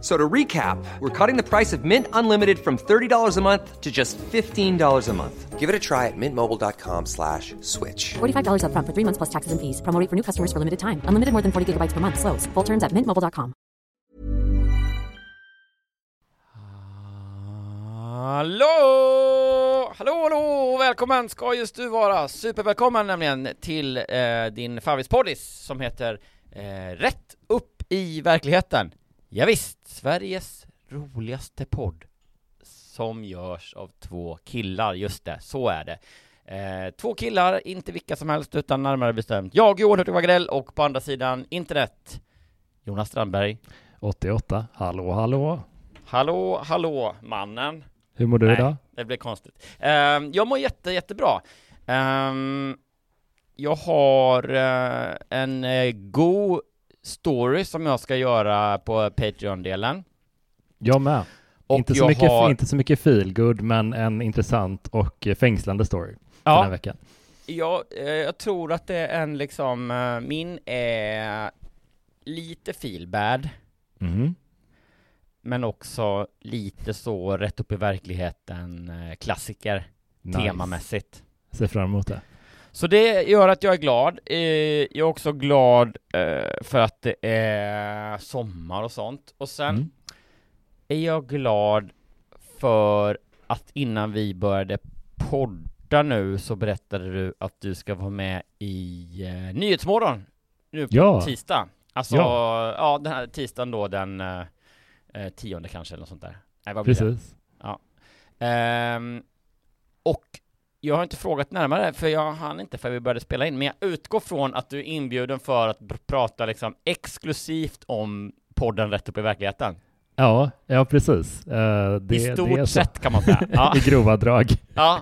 So to recap, we're cutting the price of Mint Unlimited from $30 a month to just $15 a month. Give it a try at mintmobile.com slash switch. $45 upfront for three months plus taxes and fees. Promo rate for new customers for limited time. Unlimited more than 40 gigabytes per month. Slows. Full terms at mintmobile.com. Hallå! Hallå, hallå! Välkommen ska just du vara! Supervälkommen nämligen till eh, din favvispoddis som heter eh, Rätt upp i verkligheten. Ja, visst, Sveriges roligaste podd som görs av två killar, just det, så är det. Eh, två killar, inte vilka som helst utan närmare bestämt jag, Johan Hurtig Wagrell och på andra sidan internet, Jonas Strandberg. 88, hallå hallå. Hallå, hallå, mannen. Hur mår du Nej, idag? det blir konstigt. Ehm, jag mår jätte, jättebra. Ehm, jag har eh, en uh, god story som jag ska göra på Patreon-delen. Jag med. Och inte, så jag mycket, har- inte så mycket feelgood, men en intressant och eh, fängslande story den här Ja, veckan. jag, eh, jag tror att det är en liksom, eh, min är lite feel bad, Mhm. men också lite så rätt upp i verkligheten klassiker Nice. temamässigt. Ser fram emot det. Så det gör att jag är glad. Eh, Jag är också glad eh, för att det är sommar och sånt. Och sen Mm. är jag glad för att innan vi började podda nu så berättade du att du ska vara med i eh, Nyhetsmorgon nu på Ja. tisdag. Alltså, Ja. ja. den här tisdagen då den eh, tionde kanske eller något sånt där. Nej, vad blir det? Precis. Ehm, och jag har inte frågat närmare, för jag hann inte för vi började spela in, men jag utgår från att du är inbjuden för att pr- prata liksom exklusivt om podden Rätt upp i verkligheten. Ja, ja precis. Eh, det, I stort sett kan man säga. Ja. I grova drag. ja.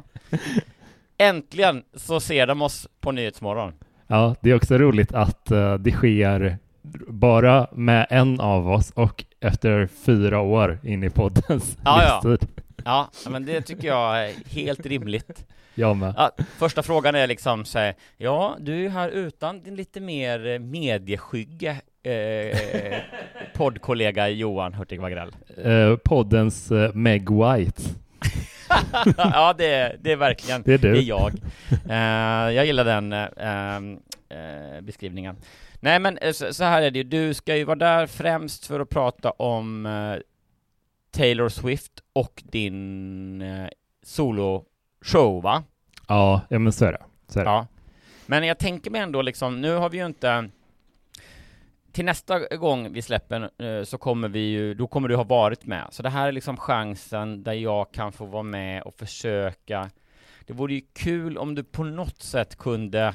Äntligen så ser de oss på Nyhetsmorgon. Ja, det är också roligt att eh, det sker bara med en av oss och efter fyra år in i poddens ja. livstid. Ja, men det tycker jag är helt rimligt. Jag med. Ja, första frågan är liksom så här, ja, du är här utan din lite mer eh, medieskygge eh, poddkollega Johan Hurtig Wagrell. Eh, poddens eh, Meg White. ja, det är, det är verkligen, Det är du. det är jag. Eh, jag gillar den eh, eh, beskrivningen. Nej men eh, så, så här är det ju, du ska ju vara där främst för att prata om eh, Taylor Swift och din eh, solo-show va? Ja, ja men så är det. Så är det. Ja. Men jag tänker mig ändå liksom, nu har vi ju inte till nästa gång vi släpper eh, så kommer vi ju, då kommer du ha varit med. Så det här är liksom chansen där jag kan få vara med och försöka. Det vore ju kul om du på något sätt kunde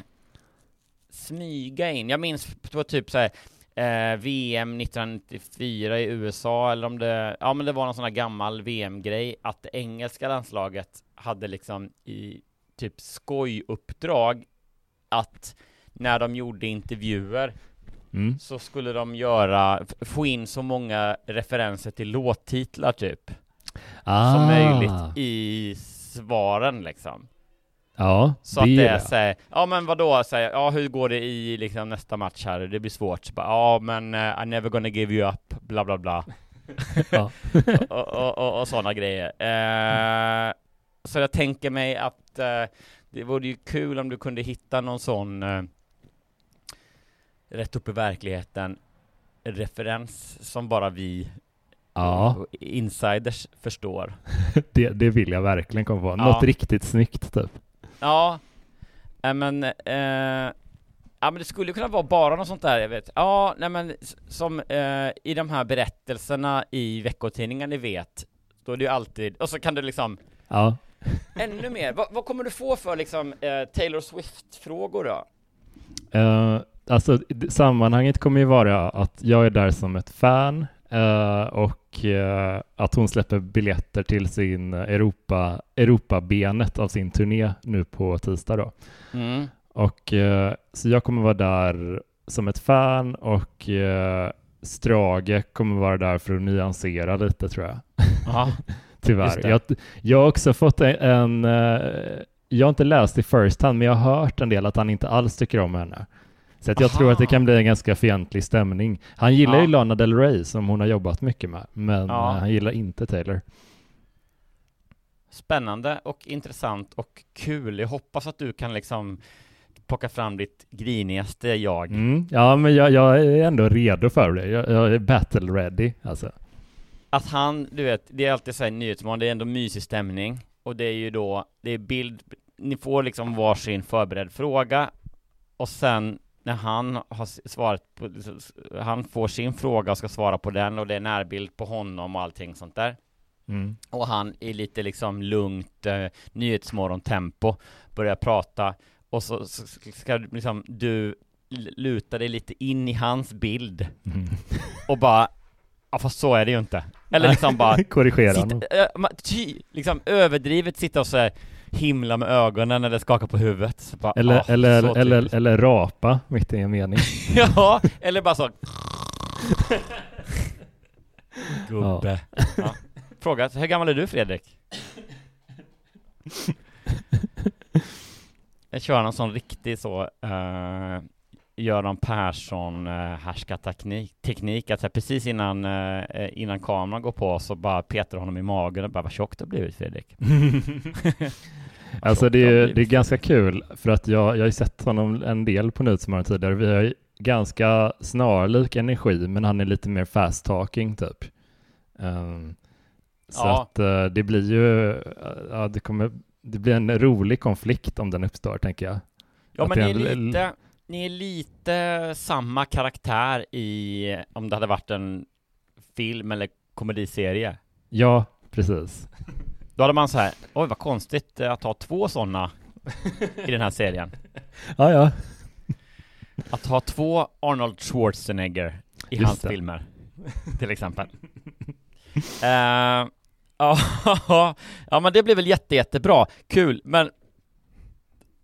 smyga in. Jag minns var typ så här eh, VM 1994 i USA eller om det, ja men det var någon sån här gammal VM-grej att det engelska landslaget hade liksom i typ skojuppdrag att när de gjorde intervjuer Mm. så skulle de göra, få in så många referenser till låttitlar typ Ah. som möjligt i svaren liksom. Ja, Så det att det är jag. såhär, ja men vadå, så här, ja hur går det i liksom nästa match här, det blir svårt, så bara, ja men uh, I'm never gonna give you up, bla bla bla. Ja. och, och, och, och sådana grejer. Eh, så jag tänker mig att eh, det vore ju kul om du kunde hitta någon sån eh, rätt upp i verkligheten referens som bara vi Ja, insiders förstår. det, det vill jag verkligen komma på. Ja. Något riktigt snyggt typ. Ja, äh, men eh, Ja men det skulle kunna vara bara något sånt där, jag vet. Ja, nej men som eh, i de här berättelserna i veckotidningen ni vet, då är det ju alltid, och så kan du liksom Ja, ännu mer, vad, vad kommer du få för liksom eh, Taylor Swift-frågor då? Eh, alltså sammanhanget kommer ju vara att jag är där som ett fan eh, och eh, att hon släpper biljetter till sin Europa, Europabenet av sin turné nu på tisdag då. Mm. Och eh, så jag kommer vara där som ett fan och Strage kommer vara där för att nyansera lite tror jag. Tyvärr. Jag, jag har också fått en, en jag har inte läst i first hand, men jag har hört en del att han inte alls tycker om henne. Så att jag Aha. tror att det kan bli en ganska fientlig stämning. Han gillar Ja. ju Lana Del Rey som hon har jobbat mycket med, men Ja. eh, han gillar inte Taylor. spännande och intressant och kul. Jag hoppas att du kan liksom plocka fram ditt grinigaste jag. Mm. Ja, men jag, jag är ändå redo för det. Jag, jag är battle ready, alltså. Att han, du vet, det är alltid så här Nyhetsmorgon, det är ändå mysig stämning och det är ju då, det är bild, ni får liksom varsin förberedd fråga och sen när han har svarat på, han får sin fråga och ska svara på den och det är närbild på honom och allting sånt där Mm. och han i lite liksom lugnt eh, Nyhetsmorgon-tempo börjar prata och så, så ska liksom du luta dig lite in i hans bild Mm. och bara Ja fast så är det ju inte. Eller liksom bara Korrigera sitta, ma- ty, liksom överdrivet sitta och så här himla med ögonen eller skaka på huvudet. Bara, Eller, ah, eller, eller, eller rapa mitt i en mening. Ja, eller bara så Gubbe. Ja. Fråga, hur gammal är du Fredrik? Jag kör någon sån riktig så uh, Göran Persson uh, härskarteknik, teknik, att så här, precis innan, eh, innan kameran går på så bara petar honom i magen och bara vad tjock du har blivit Fredrik. Alltså det är, det är ganska kul för att jag, jag har ju sett honom en del på Nyhetsmorgon tidigare. Vi har ju ganska snarlik energi men han är lite mer fast talking typ. Ehm, så Ja. att eh, det blir ju, ja det kommer, det blir en rolig konflikt om den uppstår tänker jag. Ja Att men det är lite, ni är lite samma karaktär i, om det hade varit en film eller komediserie. Ja, precis. Då hade man så här, oj vad konstigt eh, att ha två sådana i den här serien. Ja, ja. Att ha två Arnold Schwarzenegger i Just hans det. filmer, till exempel. Ja, ja men det blir väl jätte, jättebra, kul, men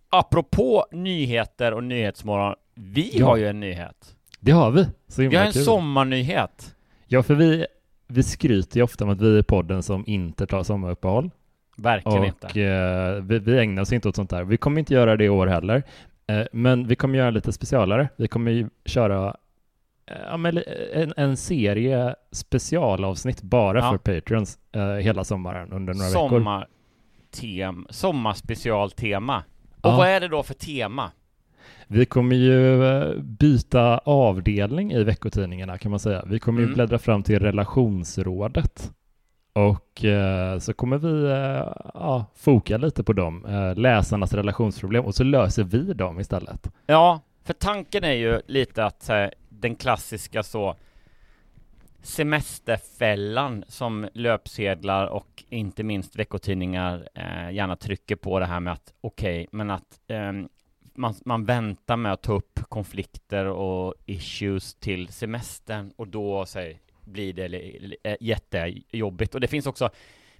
apropå nyheter och nyhetsmorgon, vi Ja. har ju en nyhet. Det har vi. Så Vi har en kul. sommarnyhet. Ja, för vi, vi skryter ju ofta om att vi är podden som inte tar sommaruppehåll. Verkligen och inte. eh, vi, vi ägnar oss inte åt sånt där. Vi kommer inte göra det i år heller. Eh, men vi kommer göra lite specialare. Vi kommer ju köra eh, li- en, en serie specialavsnitt bara Ja. för Patreons eh, hela sommaren under några veckor. Sommartem, sommarspecialtema. Och Ja. vad är det då för tema? Vi kommer ju eh, byta avdelning i veckotidningarna kan man säga. Vi kommer ju Mm. bläddra fram till relationsrådet. Och eh, så kommer vi eh, ja, foka lite på dem, eh, läsarnas relationsproblem, och så löser vi dem istället. Ja, för tanken är ju lite att eh, den klassiska så semesterfällan som löpsedlar och inte minst veckotidningar eh, gärna trycker på det här med att okej, men att eh, man, man väntar med att ta upp konflikter och issues till semestern och då här, blir det eh, jättejobbigt och det finns också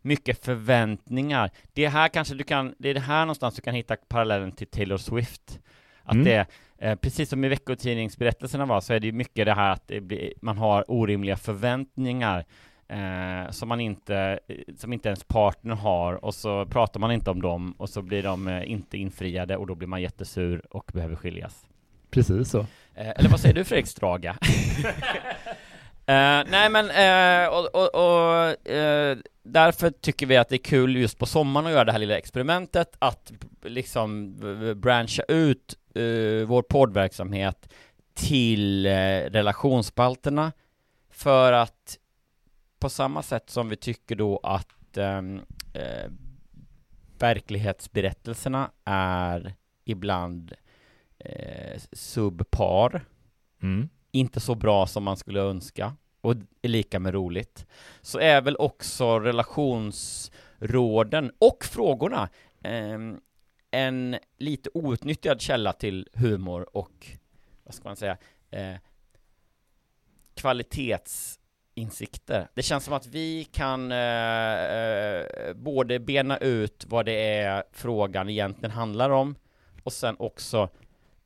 mycket förväntningar. Det här kanske du kan, det är det här någonstans du kan hitta parallellen till Taylor Swift. Att Mm. det, eh, precis som i veckotidningsberättelserna var, så är det ju mycket det här att det blir, man har orimliga förväntningar eh, som man inte, eh, som inte ens partner har och så pratar man inte om dem och så blir de eh, inte infriade och då blir man jättesur och behöver skiljas. Precis så. Eh, eller vad säger du Fredrik Straga? Eh, nej men, eh, och, och, och eh, därför tycker vi att det är kul just på sommaren att göra det här lilla experimentet att liksom branscha ut eh, vår poddverksamhet till eh, relationsspalterna. För att på samma sätt som vi tycker då att ehm, eh, verklighetsberättelserna är ibland eh, subpar, Mm. inte så bra som man skulle önska och är lika med roligt, så är väl också relationsråden och frågorna ehm, en lite outnyttjad källa till humor och, vad ska man säga, eh, kvalitetsinsikter. Det känns som att vi kan eh, eh, både bena ut vad det är frågan egentligen handlar om och sen också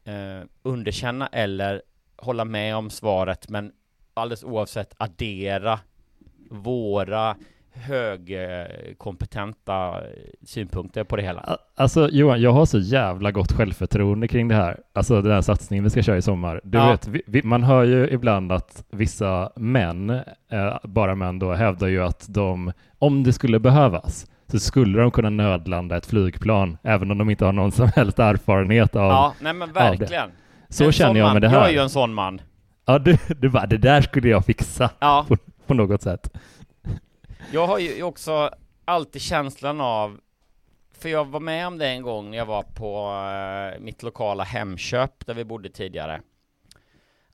eh, underkänna eller hålla med om svaret men alldeles oavsett addera våra högkompetenta synpunkter på det hela. Alltså Johan, jag har så jävla gott självförtroende kring det här. Alltså den här satsningen vi ska köra i sommar. Du Ja. vet, vi, vi, man hör ju ibland att vissa män, eh, bara män då, hävdar ju att de, om det skulle behövas, så skulle de kunna nödlanda ett flygplan, även om de inte har någon som helst erfarenhet av... Ja, nej men verkligen. så En känner jag man. med det här. Jag är ju en sån man. Ja, du, du bara, det där skulle jag fixa Ja, på, på något sätt. Jag har ju också alltid känslan av för jag var med om det en gång när jag var på eh, mitt lokala Hemköp där vi bodde tidigare.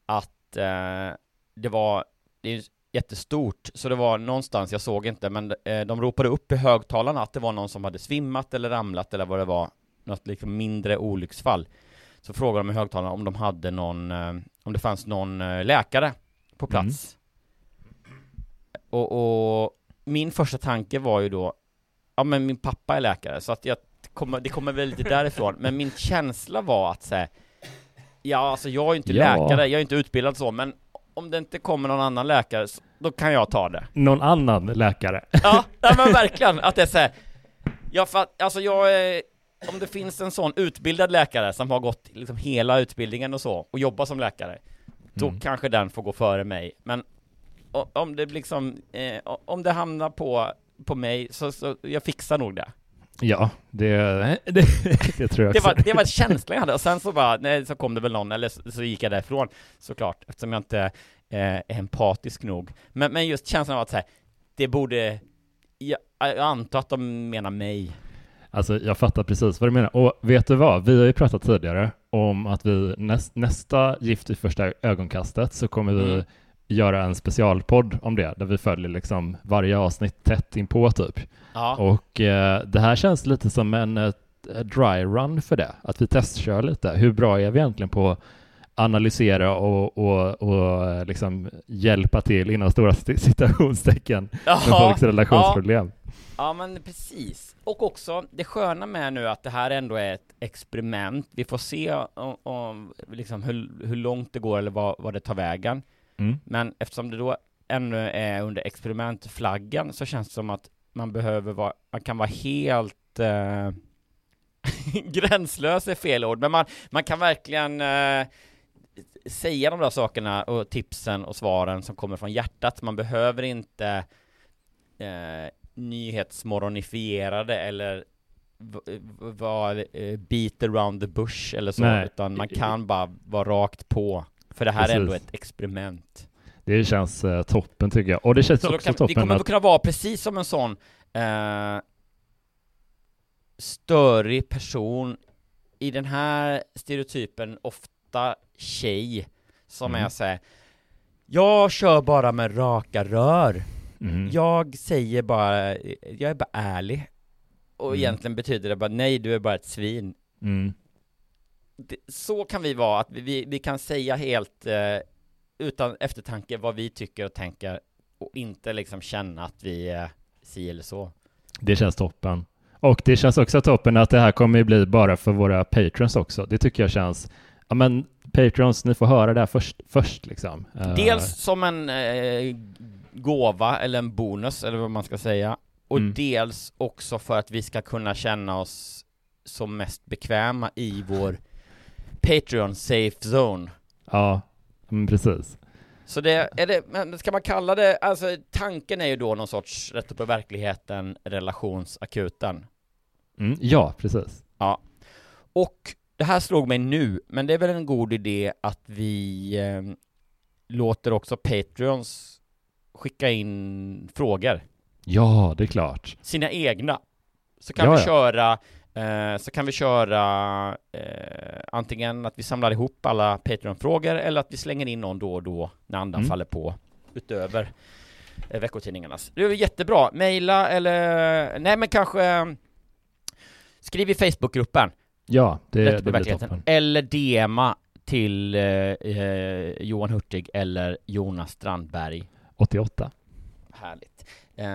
Att eh, det var, det är jättestort, så det var någonstans, jag såg inte, men eh, de ropade upp i högtalarna att det var någon som hade svimmat eller ramlat eller vad det var, något liksom mindre olycksfall. Så frågade de i högtalarna om de hade någon, eh, om det fanns någon eh, läkare på plats. Och, och min första tanke var ju då, ja men min pappa är läkare, så att jag kommer, det kommer väl lite därifrån, men min känsla var att säga, ja alltså jag är ju inte Ja. läkare, jag är inte utbildad så, men om det inte kommer någon annan läkare, så, då kan jag ta det. Någon annan läkare. Ja, ja men verkligen, att det är såhär, jag fatt, alltså jag är, om det finns en sån utbildad läkare som har gått liksom hela utbildningen och så, och jobbar som läkare, då Mm. kanske den får gå före mig, men om det liksom, eh, om det hamnar på, på mig, så, så jag fixar nog det. Ja, det, det, det tror jag Det också. var, det var känslan jag hade, och sen så bara, nej, så kom det väl någon, eller så, så gick jag därifrån, såklart, eftersom jag inte eh, är empatisk nog. Men, men just känslan av att säga, det borde, jag, jag antar att de menar mig. Alltså jag fattar precis vad du menar. Och vet du vad? Vi har ju pratat tidigare om att vi näst, nästa Gift i första ögonkastet så kommer vi Mm. Göra en specialpodd om det, där vi följer liksom varje avsnitt tätt inpå typ. Ja, Och eh, det här känns lite som en eh, dry run för det, att vi testkör lite. Hur bra är vi egentligen på att analysera och, och, och eh, liksom hjälpa till inom stora cit- citationstecken med ja, folks relationsproblem? ja men precis. Och också, det sköna med nu att det här ändå är ett experiment, vi får se om, om liksom hur, hur långt det går eller vad, vad det tar vägen. Mm. Men eftersom det då ännu är under experimentflaggan så känns det som att man behöver vara, man kan vara helt eh, gränslös är fel ord, men man, man kan verkligen eh, säga de där sakerna och tipsen och svaren som kommer från hjärtat. Man behöver inte eh, nyhetsmorgonifierade eller vara eh, beat around the bush eller så, Nej. utan man kan bara vara rakt på. För det här är Precis. ändå ett experiment. Det känns eh, toppen tycker jag. Och det känns Så också kan, toppen kommer att kunna vara precis som en sån eh, störig person i den här stereotypen, ofta tjej, som Mm. är såhär Jag kör bara med raka rör. Mm. Jag säger bara, jag är bara ärlig. Och Mm. egentligen betyder det bara nej, du är bara ett svin. Mm. Det, så kan vi vara, att vi, vi kan säga helt eh, utan eftertanke vad vi tycker och tänker och inte liksom känna att vi är si eller så. Det känns toppen. Och det känns också toppen att det här kommer ju bli bara för våra patrons också. Det tycker jag känns, ja men patrons, ni får höra det här först, först liksom. Eh, Dels som en eh, gåva eller en bonus eller vad man ska säga och Mm. dels också för att vi ska kunna känna oss som mest bekväma i vår Patreon safe zone. Ja, men precis. Så det, är det, men ska man kalla det, alltså tanken är ju då någon sorts rätt upp på verkligheten relationsakuten. Mm, ja, precis. Ja. Och det här slog mig nu, men det är väl en god idé att vi eh, låter också Patreons skicka in frågor, Ja, det är klart. sina egna. Så kan Ja, vi ja. köra, eh, så kan vi köra eh, antingen att vi samlar ihop alla Patreon-frågor eller att vi slänger in någon då och då när andan Mm. faller på utöver eh, veckotidningarnas. Det är jättebra. Maila eller, nej men kanske skriv i Facebookgruppen. Ja, det, det blir toppen. Eller DMa till eh, eh, Johan Hurtig eller Jonas Strandberg. 88. Härligt. Eh,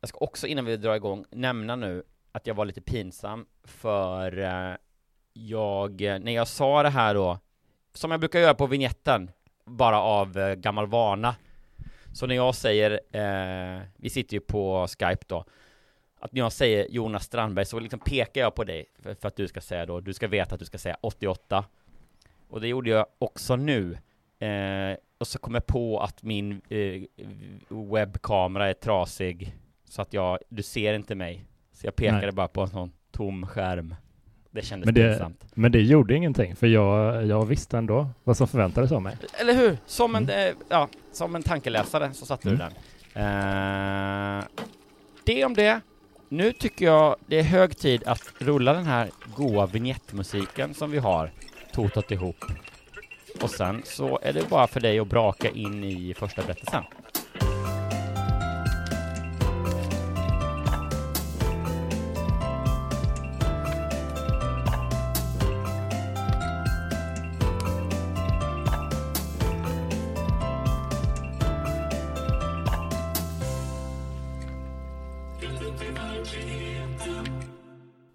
jag ska också innan vi drar igång nämna nu att jag var lite pinsam för eh, jag, eh, när jag sa det här då, som jag brukar göra på vignetten, bara av eh, gammal vana. Så när jag säger, eh, vi sitter ju på Skype då, att när jag säger Jonas Strandberg så liksom pekar jag på dig för, för att du ska säga då, du ska veta att du ska säga 88. Och det gjorde jag också nu. Eh, och så kom jag på att min eh, webbkamera är trasig så att jag, du ser inte mig. Så jag pekade Nej. bara på en sån tom skärm. Det kändes Men det, pinsamt. men det gjorde ingenting, för jag, jag visste ändå vad som förväntades av mig. Eller hur? Som en, eh, ja, som en tankeläsare så satte du Mm. den. Eh, det om det. Nu tycker jag det är hög tid att rulla den här goa vignettmusiken som vi har totat ihop. Och sen så är det bara för dig att braka in i första berättelsen.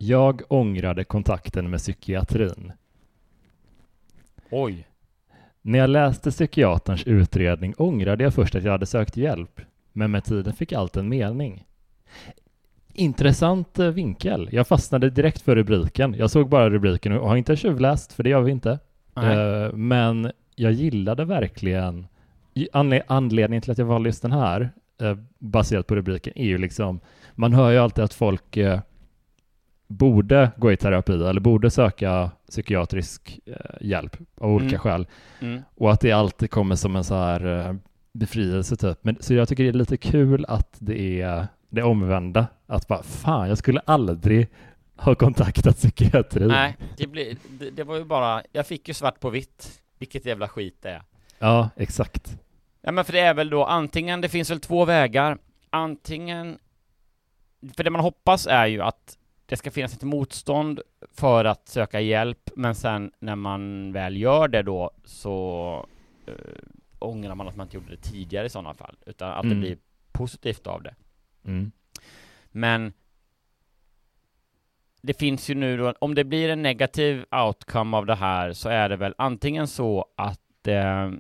Jag ångrade kontakten med psykiatrin. Oj. När jag läste psykiaterns utredning ångrade jag först att jag hade sökt hjälp, men med tiden fick allt en mening. Intressant eh, vinkel. Jag fastnade direkt för rubriken. Jag såg bara rubriken och har inte tjuvläst, för det gör vi inte. Nej. Eh, Men jag gillade verkligen anledningen till att jag valde just den här eh, baserat på rubriken är ju liksom man hör ju alltid att folk borde gå i terapi eller borde söka psykiatrisk eh, hjälp av olika Mm. skäl Mm. och att det alltid kommer som en så här eh, befrielse typ. Men, så jag tycker det är lite kul att det är det omvända. Att bara fan, jag skulle aldrig ha kontaktat psykiatrin. Nej, det, blir, det, det var ju bara, jag fick ju svart på vitt vilket jävla skit det är. Ja, exakt. Ja men för det är väl då antingen, det finns väl två vägar, antingen, för det man hoppas är ju att det ska finnas ett motstånd för att söka hjälp, men sen när man väl gör det då så eh, ångrar man att man inte gjorde det tidigare i sådana fall, utan att det Mm. blir positivt av det. Mm. Men det finns ju nu då, om det blir en negativ outcome av det här så är det väl antingen så att eh,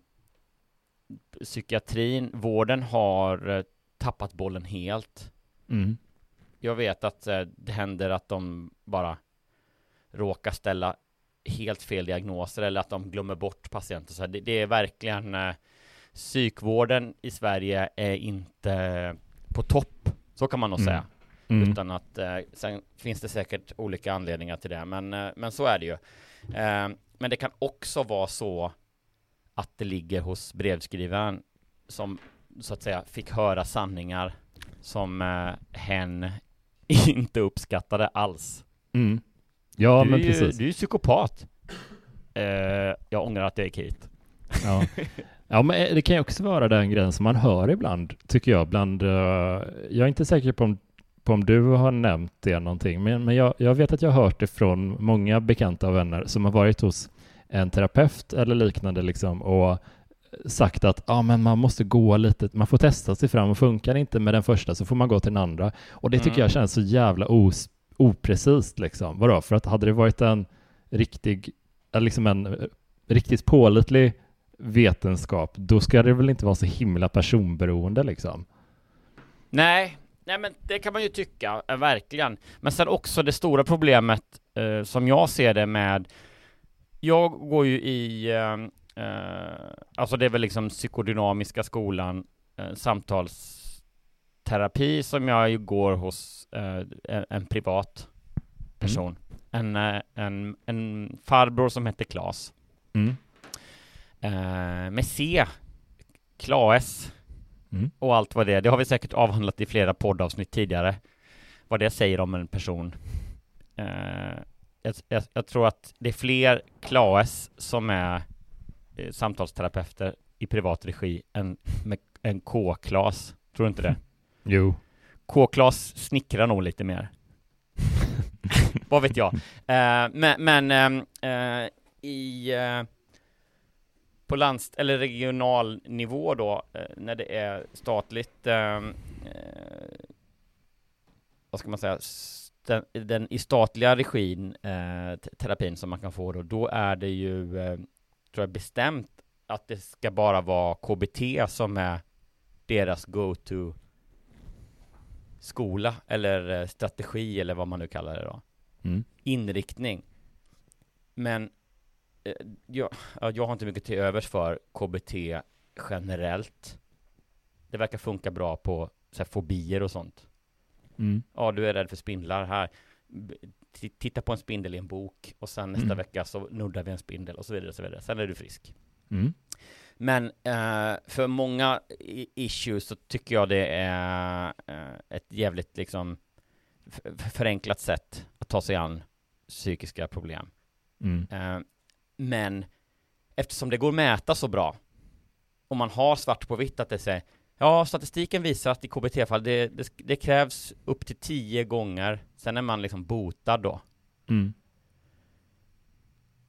psykiatrin, vården har eh, tappat bollen helt. Mm. Jag vet att eh, det händer att de bara råkar ställa helt fel diagnoser eller att de glömmer bort patienter. Så det, det är verkligen eh, psykvården i Sverige är inte på topp. Så kan man nog Mm. säga. Mm. Utan att, eh, sen finns det säkert olika anledningar till det, men, eh, men så är det ju. Men det kan också vara så att det ligger hos brevskrivaren som så att säga fick höra sanningar som hen inte uppskattade alls. Mm. Ja, du, men är ju, precis. du är psykopat. Eh, jag ångrar att jag gick hit. Ja. ja, men eh, det kan ju också vara den grejen som man hör ibland, tycker jag. Bland, eh, jag är inte säker på om, på om du har nämnt det någonting, men, men jag, jag vet att jag har hört det från många bekanta och vänner som har varit hos en terapeut eller liknande liksom och sagt att ja, men man måste gå lite, man får testa sig fram och funkar det inte med den första så får man gå till den andra. Och det tycker Mm. jag känns så jävla os, oprecist liksom. Vadå? För att hade det varit en riktig, eller liksom en eh, riktigt pålitlig vetenskap, då ska det väl inte vara så himla personberoende liksom. Nej, nej men det kan man ju tycka, eh, verkligen. Men sen också det stora problemet eh, som jag ser det med Jag går ju i eh, eh, Alltså det är väl liksom psykodynamiska skolan eh, Samtalsterapi som jag ju går hos eh, en, en privat person en, eh, en, en farbror som hette Klas. Mm. Eh, med C, Klaes Mm. och allt vad det är. Det har vi säkert avhandlat i flera poddavsnitt tidigare. Vad det säger om en person. Eh, jag, jag, jag tror att det är fler Klaes som är eh, samtalsterapeuter i privat regi än, med, än K-Klas. Tror du inte det? Jo. K-Klas snickrar nog lite mer. Vad vet jag. Eh, men men ehm, eh, i eh, på landst eller regional nivå då, eh, när det är statligt, ehm, eh, vad ska man säga, den, den i statliga regin, eh, te- terapin som man kan få då, då är det ju, eh, tror jag bestämt att det ska bara vara KBT som är deras go-to skola eller eh, strategi eller vad man nu kallar det då. Mm. Inriktning. Men eh, jag, ja, jag har inte mycket till övers för KBT generellt. Det verkar funka bra på så här, fobier och sånt. Mm. Ja, du är rädd för spindlar här. Titta på en spindel i en bok och sen nästa Mm. vecka så nuddar vi en spindel och så vidare och så vidare. Sen är du frisk. Mm. Men eh, för många issues så tycker jag det är eh, ett jävligt liksom förenklat sätt att ta sig an psykiska problem. Mm. Eh, men eftersom det går att mäta så bra och man har svart på vitt att det säger Ja, statistiken visar att i KBT-fall det, det, det krävs upp till tio gånger, sen är man liksom botad då. Mm.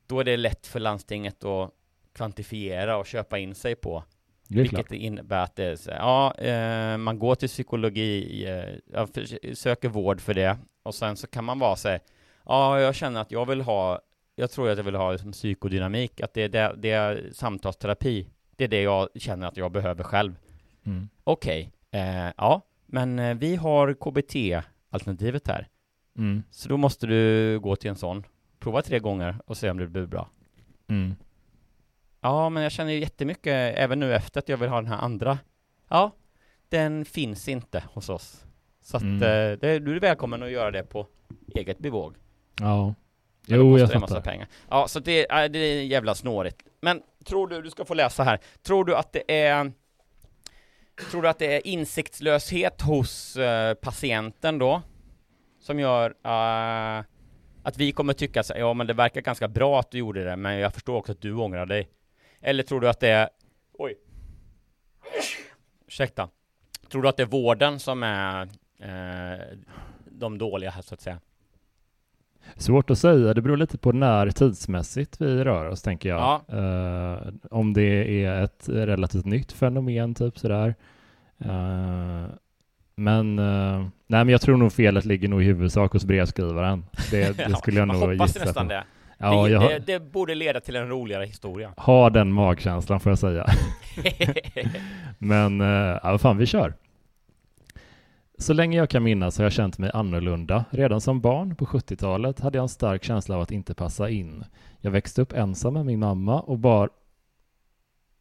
Då är det lätt för landstinget att kvantifiera och köpa in sig på. Det Vilket klart. innebär att det är så ja, eh, man går till psykologi, eh, söker vård för det och sen så kan man vara så ja, jag känner att jag vill ha, jag tror att jag vill ha liksom, psykodynamik, att det är, det, det är samtalsterapi, det är det jag känner att jag behöver själv. Mm. Okej, eh, ja, men eh, vi har KBT-alternativet här, Mm. så då måste du gå till en sån, prova tre gånger och se om det blir bra. Mm. Ja, men jag känner ju jättemycket även nu efter att jag vill ha den här andra. Ja, den finns inte hos oss. Så att Mm. eh, det, du är välkommen att göra det på eget bevåg. Ja. Men Jo, jag en massa fattar. pengar. Ja, så det, äh, det är jävla snårigt. Men tror du, du ska få läsa här, tror du att det är Tror du att det är insiktslöshet hos uh, patienten då? Som gör uh, att vi kommer tycka så här, ja men det verkar ganska bra att du gjorde det, men jag förstår också att du ångrar dig. Eller tror du att det är, oj, ursäkta. Tror du att det är vården som är eh, de dåliga här så att säga? Svårt att säga. Det beror lite på när tidsmässigt vi rör oss, tänker jag. Ja. Eh, om det är ett relativt nytt fenomen, typ sådär. Eh, men, eh, nej, men jag tror nog felet ligger nog i huvudsak hos brevskrivaren. Det, det skulle jag Man nog hoppas gissa nästan på. det. Ja, det, jag det. Det borde leda till en roligare historia. har den magkänslan, får jag säga. Men, ja, vad fan, vi kör. Så länge jag kan minnas har jag känt mig annorlunda. Redan som barn på 70-talet hade jag en stark känsla av att inte passa in. Jag växte upp ensam med min mamma och, bar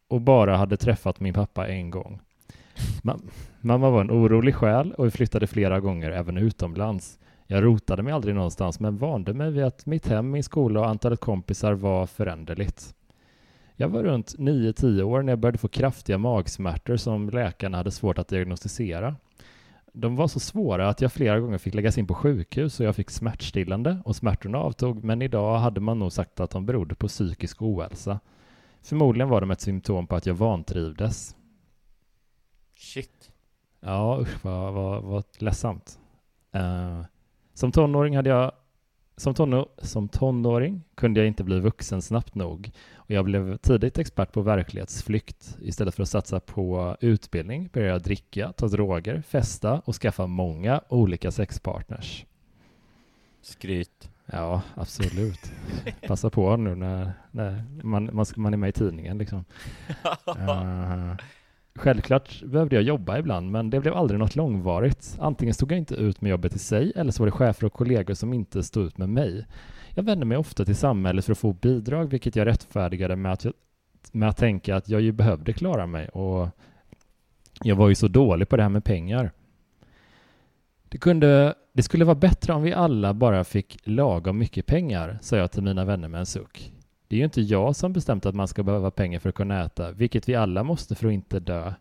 och bara hade träffat min pappa en gång. Ma- mamma var en orolig själ och vi flyttade flera gånger även utomlands. Jag rotade mig aldrig någonstans men vande mig vid att mitt hem, min skola och antalet kompisar var föränderligt. Jag var runt 9-10 år när jag började få kraftiga magsmärtor som läkarna hade svårt att diagnostisera. De var så svåra att jag flera gånger fick läggas in på sjukhus och jag fick smärtstillande och smärtorna avtog men idag hade man nog sagt att de berodde på psykisk ohälsa. Förmodligen var de ett symptom på att jag vantrivdes. Shit. Ja, usch vad, vad, vad ledsamt. Eh, som tonåring hade jag som, tonå, som tonåring kunde jag inte bli vuxen snabbt nog jag blev tidigt expert på verklighetsflykt. Istället för att satsa på utbildning började jag dricka, ta droger, festa och skaffa många olika sexpartners. Skryt. Ja, absolut. Passa på nu när, när man, man, man är med i tidningen liksom. Eh, Självklart behövde jag jobba ibland, men det blev aldrig något långvarigt. Antingen stod jag inte ut med jobbet i sig, eller så var det chefer och kollegor som inte stod ut med mig. Jag vände mig ofta till samhället för att få bidrag, vilket jag rättfärdigade med att, jag, med att tänka att jag ju behövde klara mig och jag var ju så dålig på det här med pengar. Det kunde, Det skulle vara bättre om vi alla bara fick lagom mycket pengar, sa jag till mina vänner med en suck. Det är ju inte jag som bestämt att man ska behöva pengar för att kunna äta, vilket vi alla måste för att inte dö.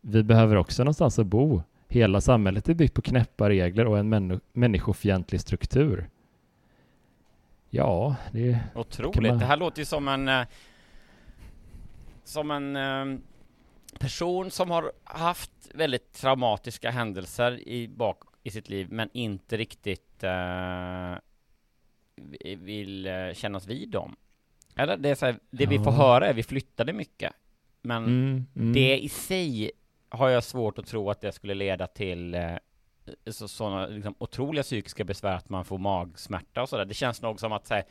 Vi behöver också någonstans att bo. Hela samhället är byggt på knäppa regler och en människofientlig struktur. Ja, det Kan Otroligt. man- Det här låter ju som en... eh, Som en eh, person som har haft väldigt traumatiska händelser i, bak, i sitt liv, men inte riktigt vi- vill kännas vid dem. Eller det är så här, det vi får Ja. höra är vi flyttade mycket. Men Mm, mm. det i sig har jag svårt att tro att det skulle leda till eh, så, sådana liksom, otroliga psykiska besvär att man får magsmärta och sådär. Det känns nog som att säga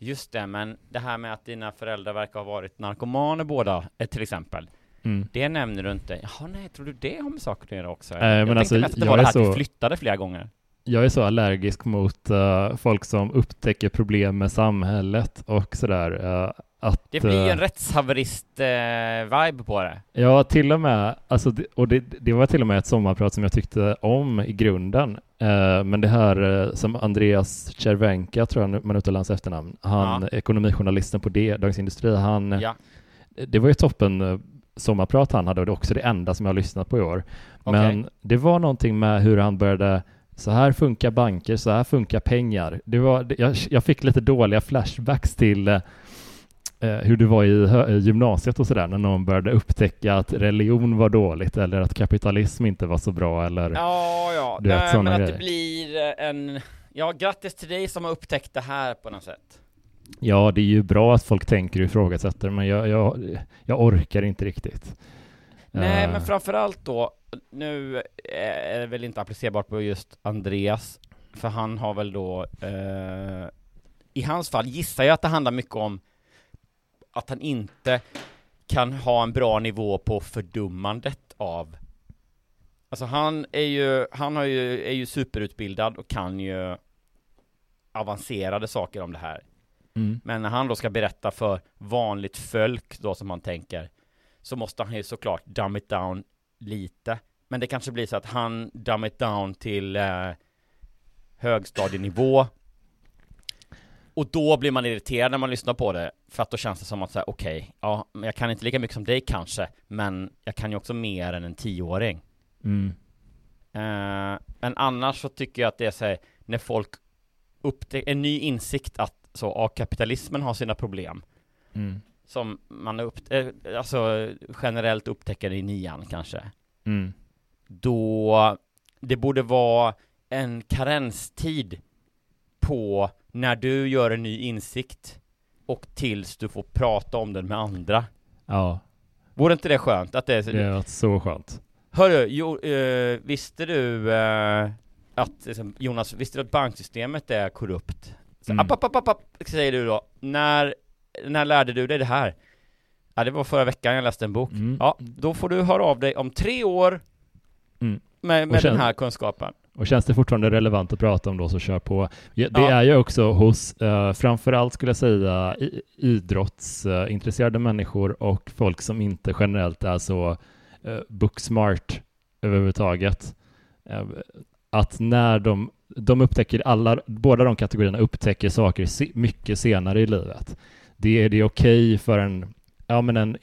Just det, men det här med att dina föräldrar verkar ha varit narkomaner båda, eh, till exempel. Mm. Det nämner du inte. Jaha, nej, tror du det har med saker att göra också? Eh, jag men tänkte alltså, mest att det var det är här att vi så- flyttade flera gånger. Jag är så allergisk mot eh, folk som upptäcker problem med samhället och sådär. eh, att, Det blir ju eh, en rättshaverist-vibe på det. Ja, till och med, alltså, och det, det var till och med ett sommarprat som jag tyckte om i grunden. Eh, men det här eh, som Andreas Cervenka, tror jag man uttalar hans efternamn, han, Ja. ekonomijournalisten på det, Dagens Industri, han, Ja, det var ju toppen eh, sommarprat han hade och det är också det enda som jag har lyssnat på i år. okej. Men det var någonting med hur han började så här funkar banker, så här funkar pengar. Det var, jag, jag fick lite dåliga flashbacks till eh, eh, hur det var i gymnasiet och sådär, när någon började upptäcka att religion var dåligt eller att kapitalism inte var så bra eller Ja, ja. Du vet, Nej, men att grejer. det blir eh, en... Ja, grattis till dig som har upptäckt det här på något sätt. ja, det är ju bra att folk tänker och ifrågasätter, men jag, jag, jag orkar inte riktigt. Nej, Eh, men framförallt då, nu är det väl inte applicerbart på just Andreas, för han har väl då, eh, i hans fall gissar jag att det handlar mycket om att han inte kan ha en bra nivå på fördummandet av Alltså han är ju, han har ju, är ju superutbildad och kan ju avancerade saker om det här. mm, Men när han då ska berätta för vanligt folk då som han tänker Så måste han ju såklart dumb it down lite Men det kanske blir så att han dumb it down till eh, högstadienivå Och då blir man irriterad när man lyssnar på det För att då känns det som att säga okej, ja, men jag kan inte lika mycket som dig kanske Men jag kan ju också mer än en tioåring mm, Eh, men annars så tycker jag att det är så här, när folk upptäcker en ny insikt att så, ja, kapitalismen har sina problem mm, som man upp, eh, alltså generellt upptäcker i nian kanske. mm. Då det borde vara en karenstid på när du gör en ny insikt och tills du får prata om den med andra. Ja, Vore inte det skönt? Att det är så, det var så skönt. Hörru, jo, eh, visste du eh, att, liksom, Jonas, visste du att banksystemet är korrupt? Så, Mm. app, app, app, app, säger du då. När, när lärde du dig det här? Ja, det var förra veckan jag läste en bok. Mm. Ja, då får du höra av dig om tre år Mm. med, med den här kunskapen. Och känns det fortfarande relevant att prata om då så kör på. Det Ja. är ju också hos, eh, framförallt skulle jag säga, idrottsintresserade människor och folk som inte generellt är så eh, booksmart överhuvudtaget. Eh, att när de, de upptäcker alla, båda de kategorierna upptäcker saker se, mycket senare i livet. Det är det okej för en Ja men en,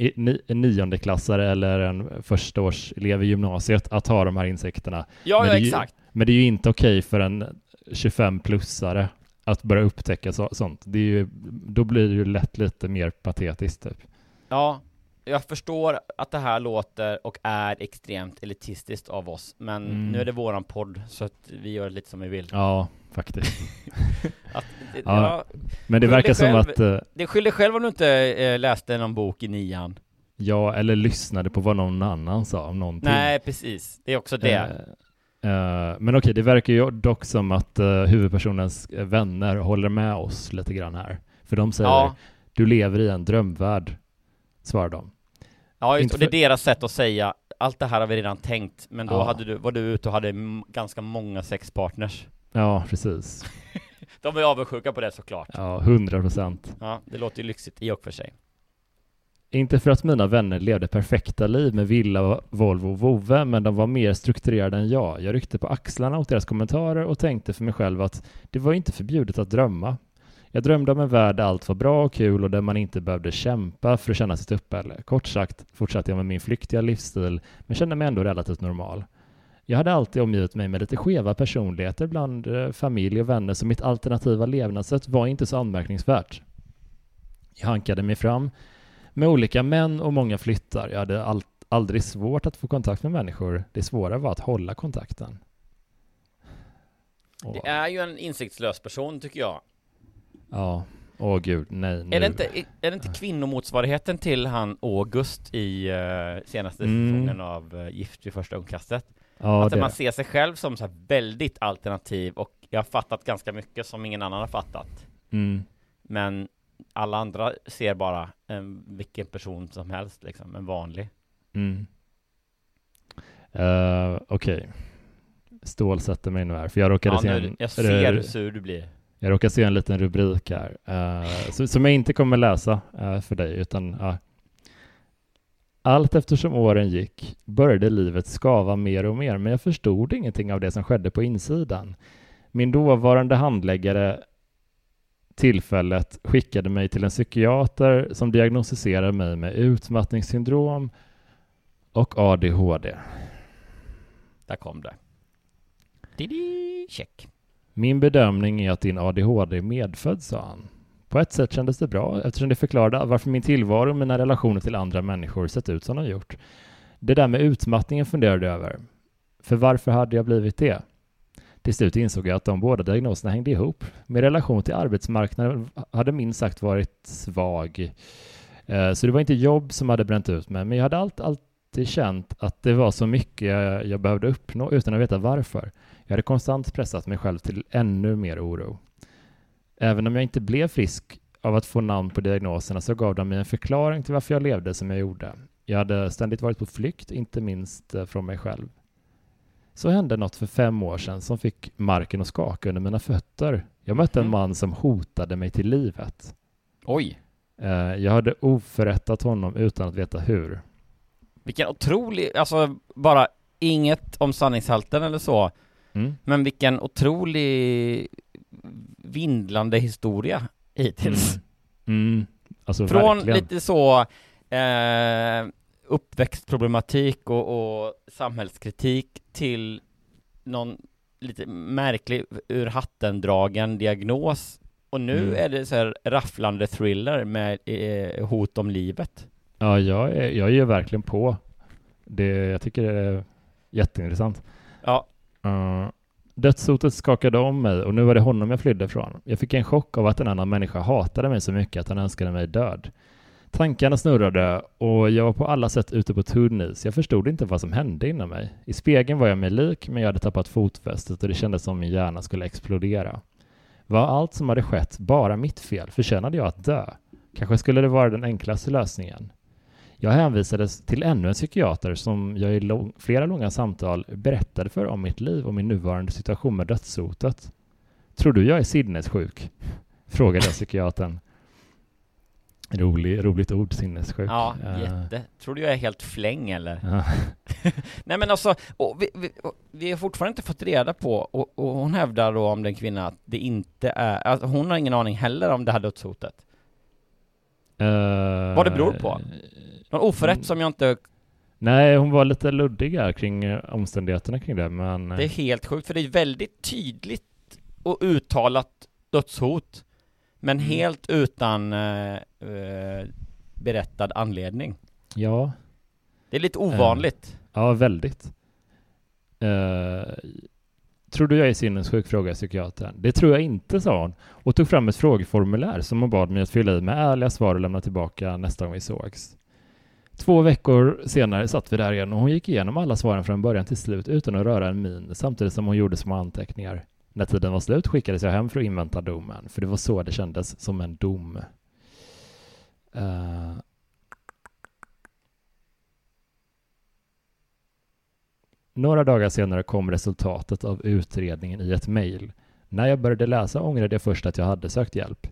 en niondeklassare eller en förstaårselev i gymnasiet att ha de här insekterna. Ja, ja exakt. Men det är ju inte okej för en 25-plussare att börja upptäcka så, sånt. Det är ju, då blir det ju lätt lite mer patetiskt typ. Ja, jag förstår att det här låter och är extremt elitistiskt av oss, men Mm. nu är det våran podd, så att vi gör lite som vi vill. Ja, faktiskt. Att, Ja. ja, Men det verkar dig som själv. att eh, Det skyller själv om du inte eh, läste någon bok i nian. jag eller lyssnade på vad någon annan sa om någonting. Nej, precis. Det är också det. Eh, men okej, det verkar ju dock som att uh, huvudpersonens eh, vänner håller med oss lite grann här. För de säger, ja, du lever i en drömvärld, svarar de. ja just, och det är deras sätt att säga allt det här har vi redan tänkt, men då Ja. hade du, var du ute och hade ganska många sexpartners. Ja, precis. De är avundsjuka på det såklart. Ja, hundra procent. Ja, det låter ju lyxigt i och för sig. Inte för att mina vänner levde perfekta liv med villa, Volvo och vovve, men de var mer strukturerade än jag. Jag ryckte på axlarna åt deras kommentarer och tänkte för mig själv att det var inte förbjudet att drömma. Jag drömde om en värld där allt var bra och kul och där man inte behövde kämpa för att känna sitt uppehälle. Kort sagt fortsatte jag med min flyktiga livsstil, men kände mig ändå relativt normal. Jag hade alltid omgivit mig med lite skeva personligheter bland eh, familj och vänner, så mitt alternativa levnadssätt var inte så anmärkningsvärt. Jag hankade mig fram med olika män och många flyttar. Jag hade all, aldrig svårt att få kontakt med människor. Det svåra var att hålla kontakten. Åh. Det är ju en insiktslös person tycker jag. Ja, åh gud, nej. Nu. Är det, inte, är det inte kvinnomotsvarigheten till han August i uh, senaste Mm. säsongen av uh, Gift vid första ögonkastet? Ja, att det. man ser sig själv som så väldigt alternativ och jag har fattat ganska mycket som ingen annan har fattat. Mm. Men alla andra ser bara en, vilken person som helst liksom, en vanlig. Mm. Uh, Okej. Stål sätter mig nu här, för jag råkade Ja, se en, jag ser hur sur du blir. jag råkade se en liten rubrik här, eh, så, som jag inte kommer läsa eh, för dig, utan. Allt eftersom åren gick började livet skava mer och mer, men jag förstod ingenting av det som skedde på insidan. Min dåvarande handläggare tillfället skickade mig till en psykiater som diagnostiserade mig med utmattningssyndrom och ADHD. Där kom det. Didi, check. Min bedömning är att din ADHD är medfödd, sa han. På ett sätt kändes det bra eftersom det förklarade varför min tillvaro och mina relationer till andra människor sett ut som de gjort. Det där med utmattningen funderade jag över. För varför hade jag blivit det? Till slut insåg jag att de båda diagnoserna hängde ihop. Min relation till arbetsmarknaden hade minst sagt varit svag. Eh, så det var inte jobb som hade bränt ut mig, men jag hade allt, alltid känt att det var så mycket jag, jag behövde uppnå utan att veta varför. Jag hade konstant pressat mig själv till ännu mer oro. Även om jag inte blev frisk av att få namn på diagnoserna så gav de mig en förklaring till varför jag levde som jag gjorde. Jag hade ständigt varit på flykt, inte minst eh, från mig själv. Så hände något för fem år sedan som fick marken att skaka under mina fötter. Jag mötte en Mhm. man som hotade mig till livet. Oj, Eh, Jag hade oförrättat honom utan att veta hur. vilken otrolig, alltså bara inget om sanningshalten eller så, Mm. men vilken otrolig vindlande historia hittills. Mm. Mm. Alltså Från verkligen. lite så eh, uppväxtproblematik och, och samhällskritik till någon lite märklig ur hatten dragen diagnos och nu Mm. är det så här rafflande thriller med eh, hot om livet. Ja, jag är, jag är ju verkligen på. Det, jag tycker det är jätteintressant. Ja, Uh, dödshotet skakade om mig och nu var det honom jag flydde från. Jag fick en chock av att en annan människa hatade mig så mycket att han önskade mig död. Tankarna snurrade och jag var på alla sätt ute på tunn is. Jag förstod inte vad som hände inom mig. I spegeln var jag mig lik, men jag hade tappat fotfästet och det kändes som min hjärna skulle explodera. Var allt som hade skett bara mitt fel? Förtjänade jag att dö? Kanske skulle det vara den enklaste lösningen. Jag hänvisades till ännu en psykiater som jag i lång, flera långa samtal berättade för om mitt liv och min nuvarande situation med dödshotet. Tror du jag är sinnessjuk? Frågade jag psykiatern. Rolig, roligt ord, sinnessjuk. ja, Eh, jätte. Tror du jag är helt fläng eller? ja. Nej men alltså, vi, vi, vi har fortfarande inte fått reda på, och, och hon hävdar då om den kvinnan att det inte är, alltså hon har ingen aning heller om det här dödshotet. Eh, Vad det beror på? Någon oförrätt som jag inte, Nej, hon var lite luddig kring eh, omständigheterna kring det, men... det är helt sjukt, för det är väldigt tydligt och uttalat dödshot, men Mm. helt utan eh, eh, berättad anledning. Ja, Det är lite ovanligt. Ja, väldigt. Eh, tror du jag är sinnessjuk? frågade psykiatern. Det tror jag inte, sa hon och tog fram ett frågeformulär som hon bad mig att fylla i med ärliga svar och lämna tillbaka nästa gång vi sågs. Två veckor senare satt vi där igen och hon gick igenom alla svaren från början till slut utan att röra en min samtidigt som hon gjorde små anteckningar. När tiden var slut skickades jag hem för att invänta domen, för det var så det kändes som en dom. Uh... Några dagar senare kom resultatet av utredningen i ett mejl. När jag började läsa ångrade jag först att jag hade sökt hjälp.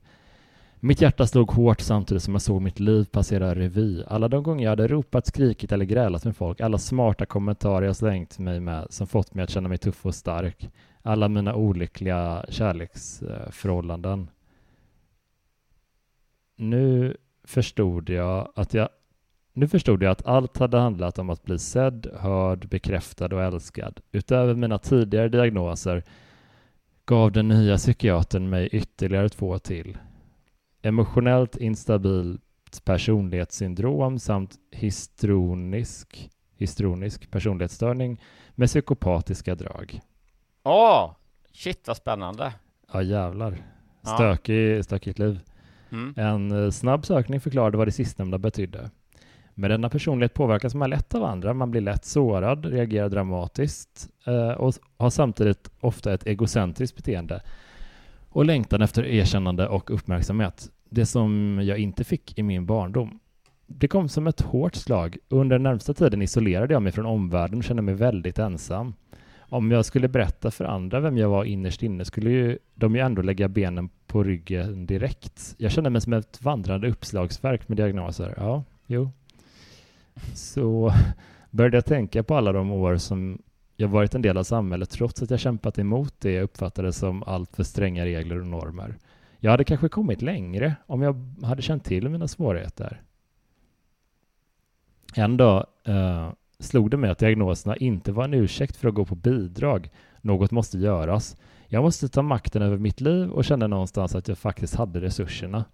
Mitt hjärta slog hårt samtidigt som jag såg mitt liv passera revy. Alla de gånger jag hade ropat, skrikit eller grälat med folk, alla smarta kommentarer jag slängt mig med som fått mig att känna mig tuff och stark, alla mina olyckliga kärleksförhållanden. Nu förstod jag att jag nu förstod jag att allt hade handlat om att bli sedd, hörd, bekräftad och älskad. Utöver mina tidigare diagnoser gav den nya psykiatern mig ytterligare två till. Emotionellt instabilt personlighetssyndrom samt histronisk, histronisk personlighetsstörning med psykopatiska drag. Åh! shit vad spännande. Ja jävlar. Ja. Stökig, stökigt liv. Mm. En eh, snabb sökning förklarade vad det sistnämnda betydde. Men denna personlighet påverkas man lätt av andra. Man blir lätt sårad, reagerar dramatiskt eh, och har samtidigt ofta ett egocentriskt beteende och längtan efter erkännande och uppmärksamhet. Det som jag inte fick i min barndom. Det kom som ett hårt slag. Under den närmsta tiden isolerade jag mig från omvärlden och kände mig väldigt ensam. Om jag skulle berätta för andra vem jag var innerst inne skulle ju de ju ändå lägga benen på ryggen direkt. Jag kände mig som ett vandrande uppslagsverk med diagnoser. Ja, jo. Så började jag tänka på alla de år som jag varit en del av samhället trots att jag kämpat emot det jag uppfattade som alltför stränga regler och normer. Jag hade kanske kommit längre om jag hade känt till mina svårigheter. En dag eh, slog det mig att diagnoserna inte var en ursäkt för att gå på bidrag. Något måste göras. Jag måste ta makten över mitt liv och kände någonstans att jag faktiskt hade resurserna.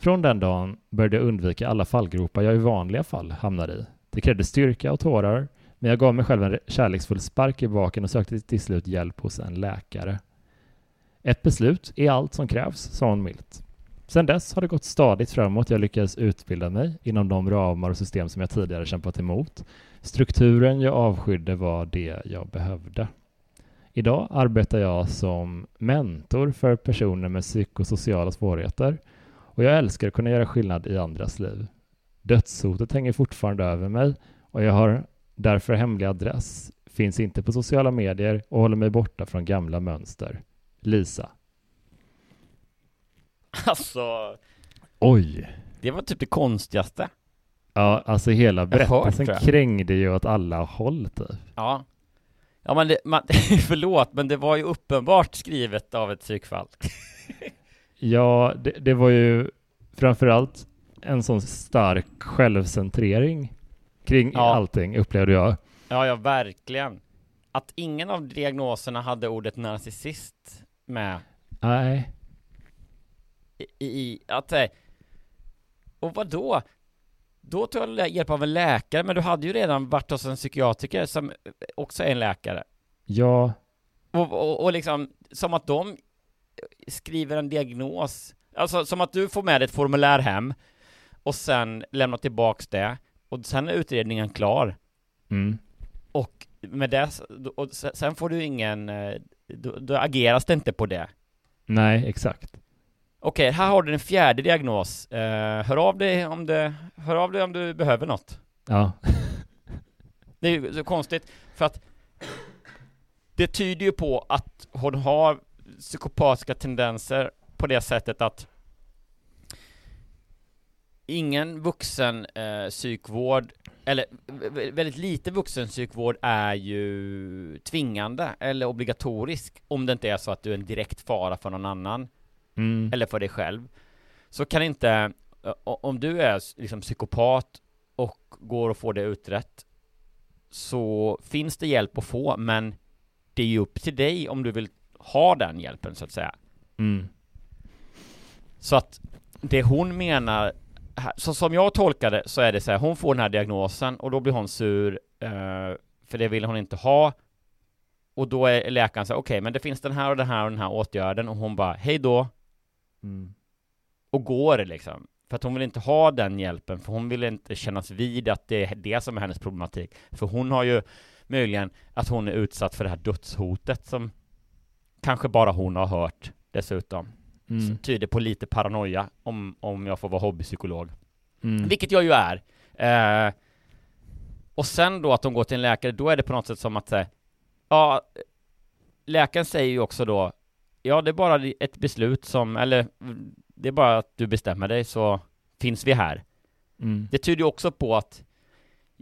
Från den dagen började jag undvika alla fallgropar jag i vanliga fall hamnar i. Det krävde styrka och tårar, men jag gav mig själv en kärleksfull spark i baken och sökte till slut hjälp hos en läkare. Ett beslut är allt som krävs, sa hon milt. Sedan dess har det gått stadigt framåt. Jag lyckades utbilda mig inom de ramar och system som jag tidigare kämpat emot. Strukturen jag avskydde var det jag behövde. Idag arbetar jag som mentor för personer med psykosociala svårigheter och jag älskar att kunna göra skillnad i andras liv. Dödshotet hänger fortfarande över mig och jag har därför hemlig adress, finns inte på sociala medier och håller mig borta från gamla mönster. Lisa. Alltså, Oj! det var typ det konstigaste. Ja, alltså hela hört berättelsen det. krängde ju åt alla håll typ. Ja. Ja men det, man, förlåt, men det var ju uppenbart skrivet av ett psykfall. Ja, det, det var ju framförallt en sån stark självcentrering kring Ja. allting upplevde jag. Ja, ja, verkligen. Att ingen av diagnoserna hade ordet narcissist med Nej, i, i att eh, och vad då? Då tog jag hjälp av en läkare, men du hade ju redan varit hos en psykiatriker som också är en läkare. ja, Och, och, och liksom, som att de skriver en diagnos, alltså som att du får med dig ett formulär hem och sen lämnar tillbaks det och sen är utredningen klar. mm, Och med det, och se- sen får du ingen, eh, då, då ageras det inte på det. nej, exakt. Okej, här har du en fjärde diagnos. Eh, hör av dig om det, hör av dig om du behöver något. Ja, Det är ju så konstigt, för att det tyder ju på att hon har psykopatiska tendenser på det sättet att ingen vuxen eh, psykvård, eller vä- väldigt lite vuxen psykvård är ju tvingande eller obligatorisk om det inte är så att du är en direkt fara för någon annan mm, eller för dig själv. Så kan inte, om du är liksom psykopat och går och får det utrett så finns det hjälp att få, men det är ju upp till dig om du vill ha den hjälpen så att säga. mm, Så att det hon menar, så som jag tolkar det så är det så här, hon får den här diagnosen och då blir hon sur, för det vill hon inte ha. Och då är läkaren så här, okej, men det finns den här och den här och den här åtgärden. Och hon bara, hej då, mm, och går liksom. För att hon vill inte ha den hjälpen, för hon vill inte kännas vid att det är det som är hennes problematik. För hon har ju möjligen att hon är utsatt för det här dödshotet som kanske bara hon har hört dessutom. mm, Som tyder på lite paranoia om, om jag får vara hobbypsykolog. mm. Vilket jag ju är. Eh, och sen då att de går till en läkare, då är det på något sätt som att säga, ja, läkaren säger ju också då, ja det är bara ett beslut som, eller det är bara att du bestämmer dig så finns vi här. Mm. Det tyder ju också på att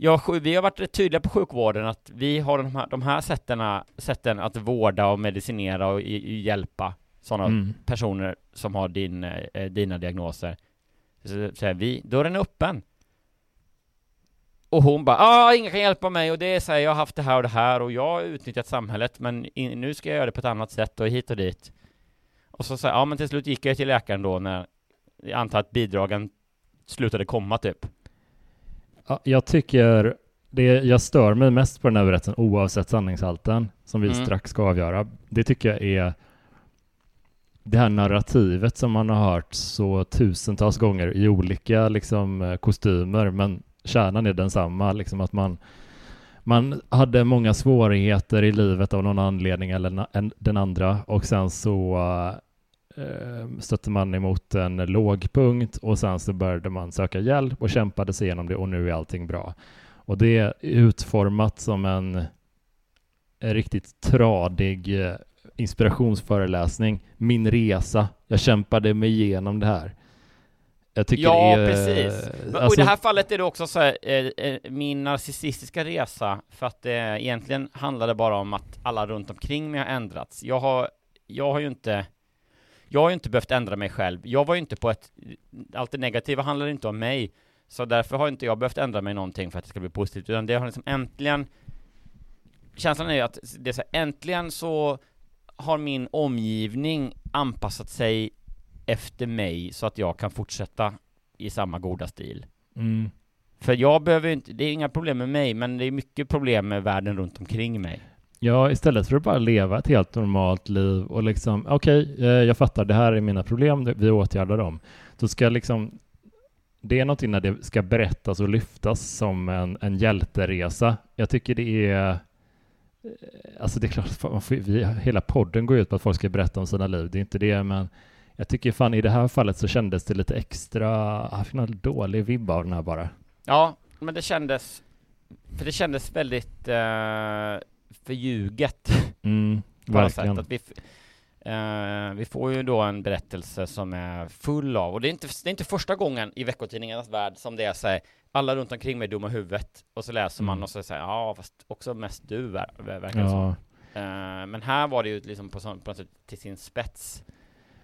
Ja, vi har varit rätt tydliga på sjukvården att vi har de här, de här sätten, sätten att vårda och medicinera och i, hjälpa sådana Mm. personer som har din, eh, dina diagnoser. Så säger vi, dörren är öppen. Och hon bara, ah, ingen kan hjälpa mig och det är så här, jag har haft det här och det här och jag har utnyttjat samhället men in, nu ska jag göra det på ett annat sätt och hit och dit. Och så säger ja men till slut gick jag till läkaren då när jag antar att bidragen slutade komma typ. Ja, jag tycker det jag stör mig mest på den här berättelsen, oavsett sanningshalten, som vi Mm. strax ska avgöra, det tycker jag är det här narrativet som man har hört så tusentals gånger i olika liksom, eh, kostymer, men kärnan är densamma, liksom att man man hade många svårigheter i livet av någon anledning eller na- en- den andra och sen så eh, stötte man emot en lågpunkt och sen så började man söka hjälp och kämpade sig igenom det och nu är allting bra. Och det är utformat som en, en riktigt tradig eh, inspirationsföreläsning. Min resa, jag kämpade mig igenom det här. Jag tycker Ja, det är... precis. Men, och alltså- i det här fallet är det också så här, eh, eh, min narcissistiska resa, för att det egentligen handlade bara om att alla runt omkring mig har ändrats. Jag har, jag har ju inte, jag har ju inte behövt ändra mig själv. Jag var ju inte på ett, allt det negativa handlar inte om mig, så därför har inte jag behövt ändra mig någonting för att det ska bli positivt, utan det har liksom äntligen, känslan är ju att det är så här, äntligen så har min omgivning anpassat sig efter mig så att jag kan fortsätta i samma goda stil. Mm. För jag behöver inte, det är inga problem med mig, men det är mycket problem med världen runt omkring mig. Ja, istället för att bara leva ett helt normalt liv och liksom, okej, eh, jag fattar, det här är mina problem, vi åtgärdar dem. Så ska liksom, det är någonting när det ska berättas och lyftas som en, en hjälteresa. Jag tycker det är, eh, alltså det är klart, vi, hela podden går ut på att folk ska berätta om sina liv, det är inte det, men jag tycker fan i det här fallet så kändes det lite extra, jag fick någon dålig vibb av den här bara. Ja, men det kändes, för det kändes väldigt uh, förljuget Mm, verkligen. Att vi, eh, vi får ju då en berättelse som är full av, och det är inte, det är inte första gången i veckotidningarnas värld som det är så här, alla runt omkring mig är dumma huvudet, och så läser man Mm. och så säger ja, fast också mest du ver- ver- verkar det som. Ja. Eh, men här var det ju liksom på, sån- på något sätt till sin spets.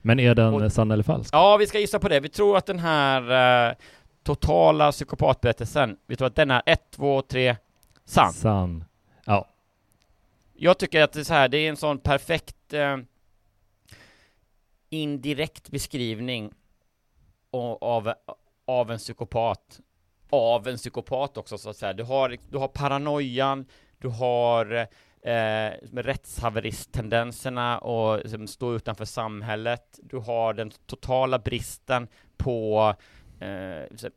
Men är den Och- sann eller falsk? Ja, vi ska gissa på det. Vi tror att den här eh, totala psykopatberättelsen, vi tror att den är 1, 2, 3, sann. Sann. Ja. Jag tycker att det är så här, det är en sån perfekt eh, indirekt beskrivning av, av en psykopat. Av en psykopat också så att säga. Du har, du har paranoian, du har eh, rättshaveristtendenserna och liksom, stå utanför samhället. Du har den totala bristen på eh,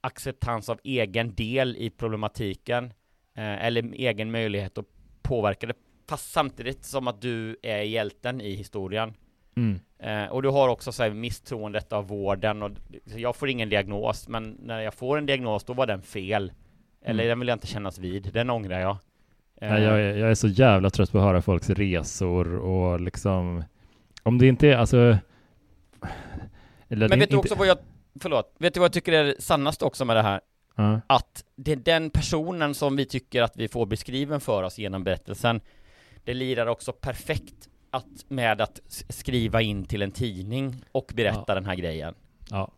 acceptans av egen del i problematiken eh, eller egen möjlighet att påverka det fast samtidigt som att du är hjälten i historien. Mm. Eh, och du har också så här, misstroendet av vården och jag får ingen diagnos men när jag får en diagnos då var den fel. Eller Mm. den vill jag inte kännas vid, den ångrar jag. Eh, Ja, jag, är, jag är så jävla trött på att höra folks resor och liksom om det inte är alltså eller men vet du också vad jag, förlåt, vet du vad jag tycker är sannast också med det här? Ja. Att det är den personen som vi tycker att vi får beskriven för oss genom berättelsen Det lirar också perfekt att, med att skriva in till en tidning och berätta Ja. den här grejen Ja.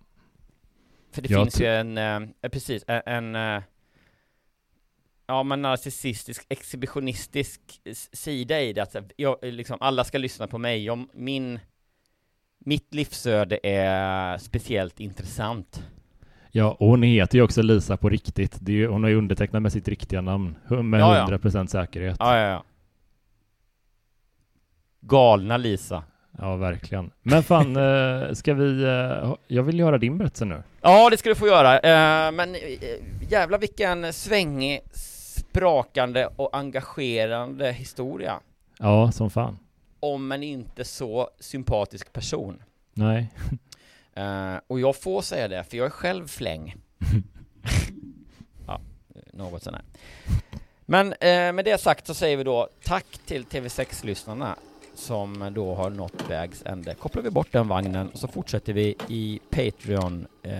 För det Jag finns ju en, eh, eh, precis, en, en eh, Ja men narcissistisk, exhibitionistisk sida i det att jag, liksom, alla ska lyssna på mig om min Mitt livsöde är speciellt intressant ja, och hon heter ju också Lisa på riktigt. Det är, ju- hon har ju undertecknat med sitt riktiga namn med Ja, ja. 100% säkerhet. Ja, ja, ja Galna Lisa Ja, verkligen. Men fan, eh, ska vi... eh, jag vill göra din berättelse nu. Ja, det ska du få göra, eh, men jävla vilken svängig, sprakande och engagerande historia Ja, som fan. om en inte så sympatisk person. Nej. Eh, och jag får säga det, för jag är själv fläng. ja, något sånt här. Men eh, med det sagt så säger vi då tack till TV6-lyssnarna som då har nått vägs ände. Kopplar vi bort den vagnen och så fortsätter vi i Patreon eh,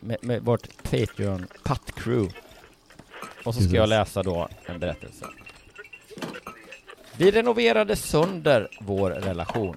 med, med vårt Patreon Putt Crew. Och så ska jag läsa då en berättelse. Vi renoverade sönder vår relation.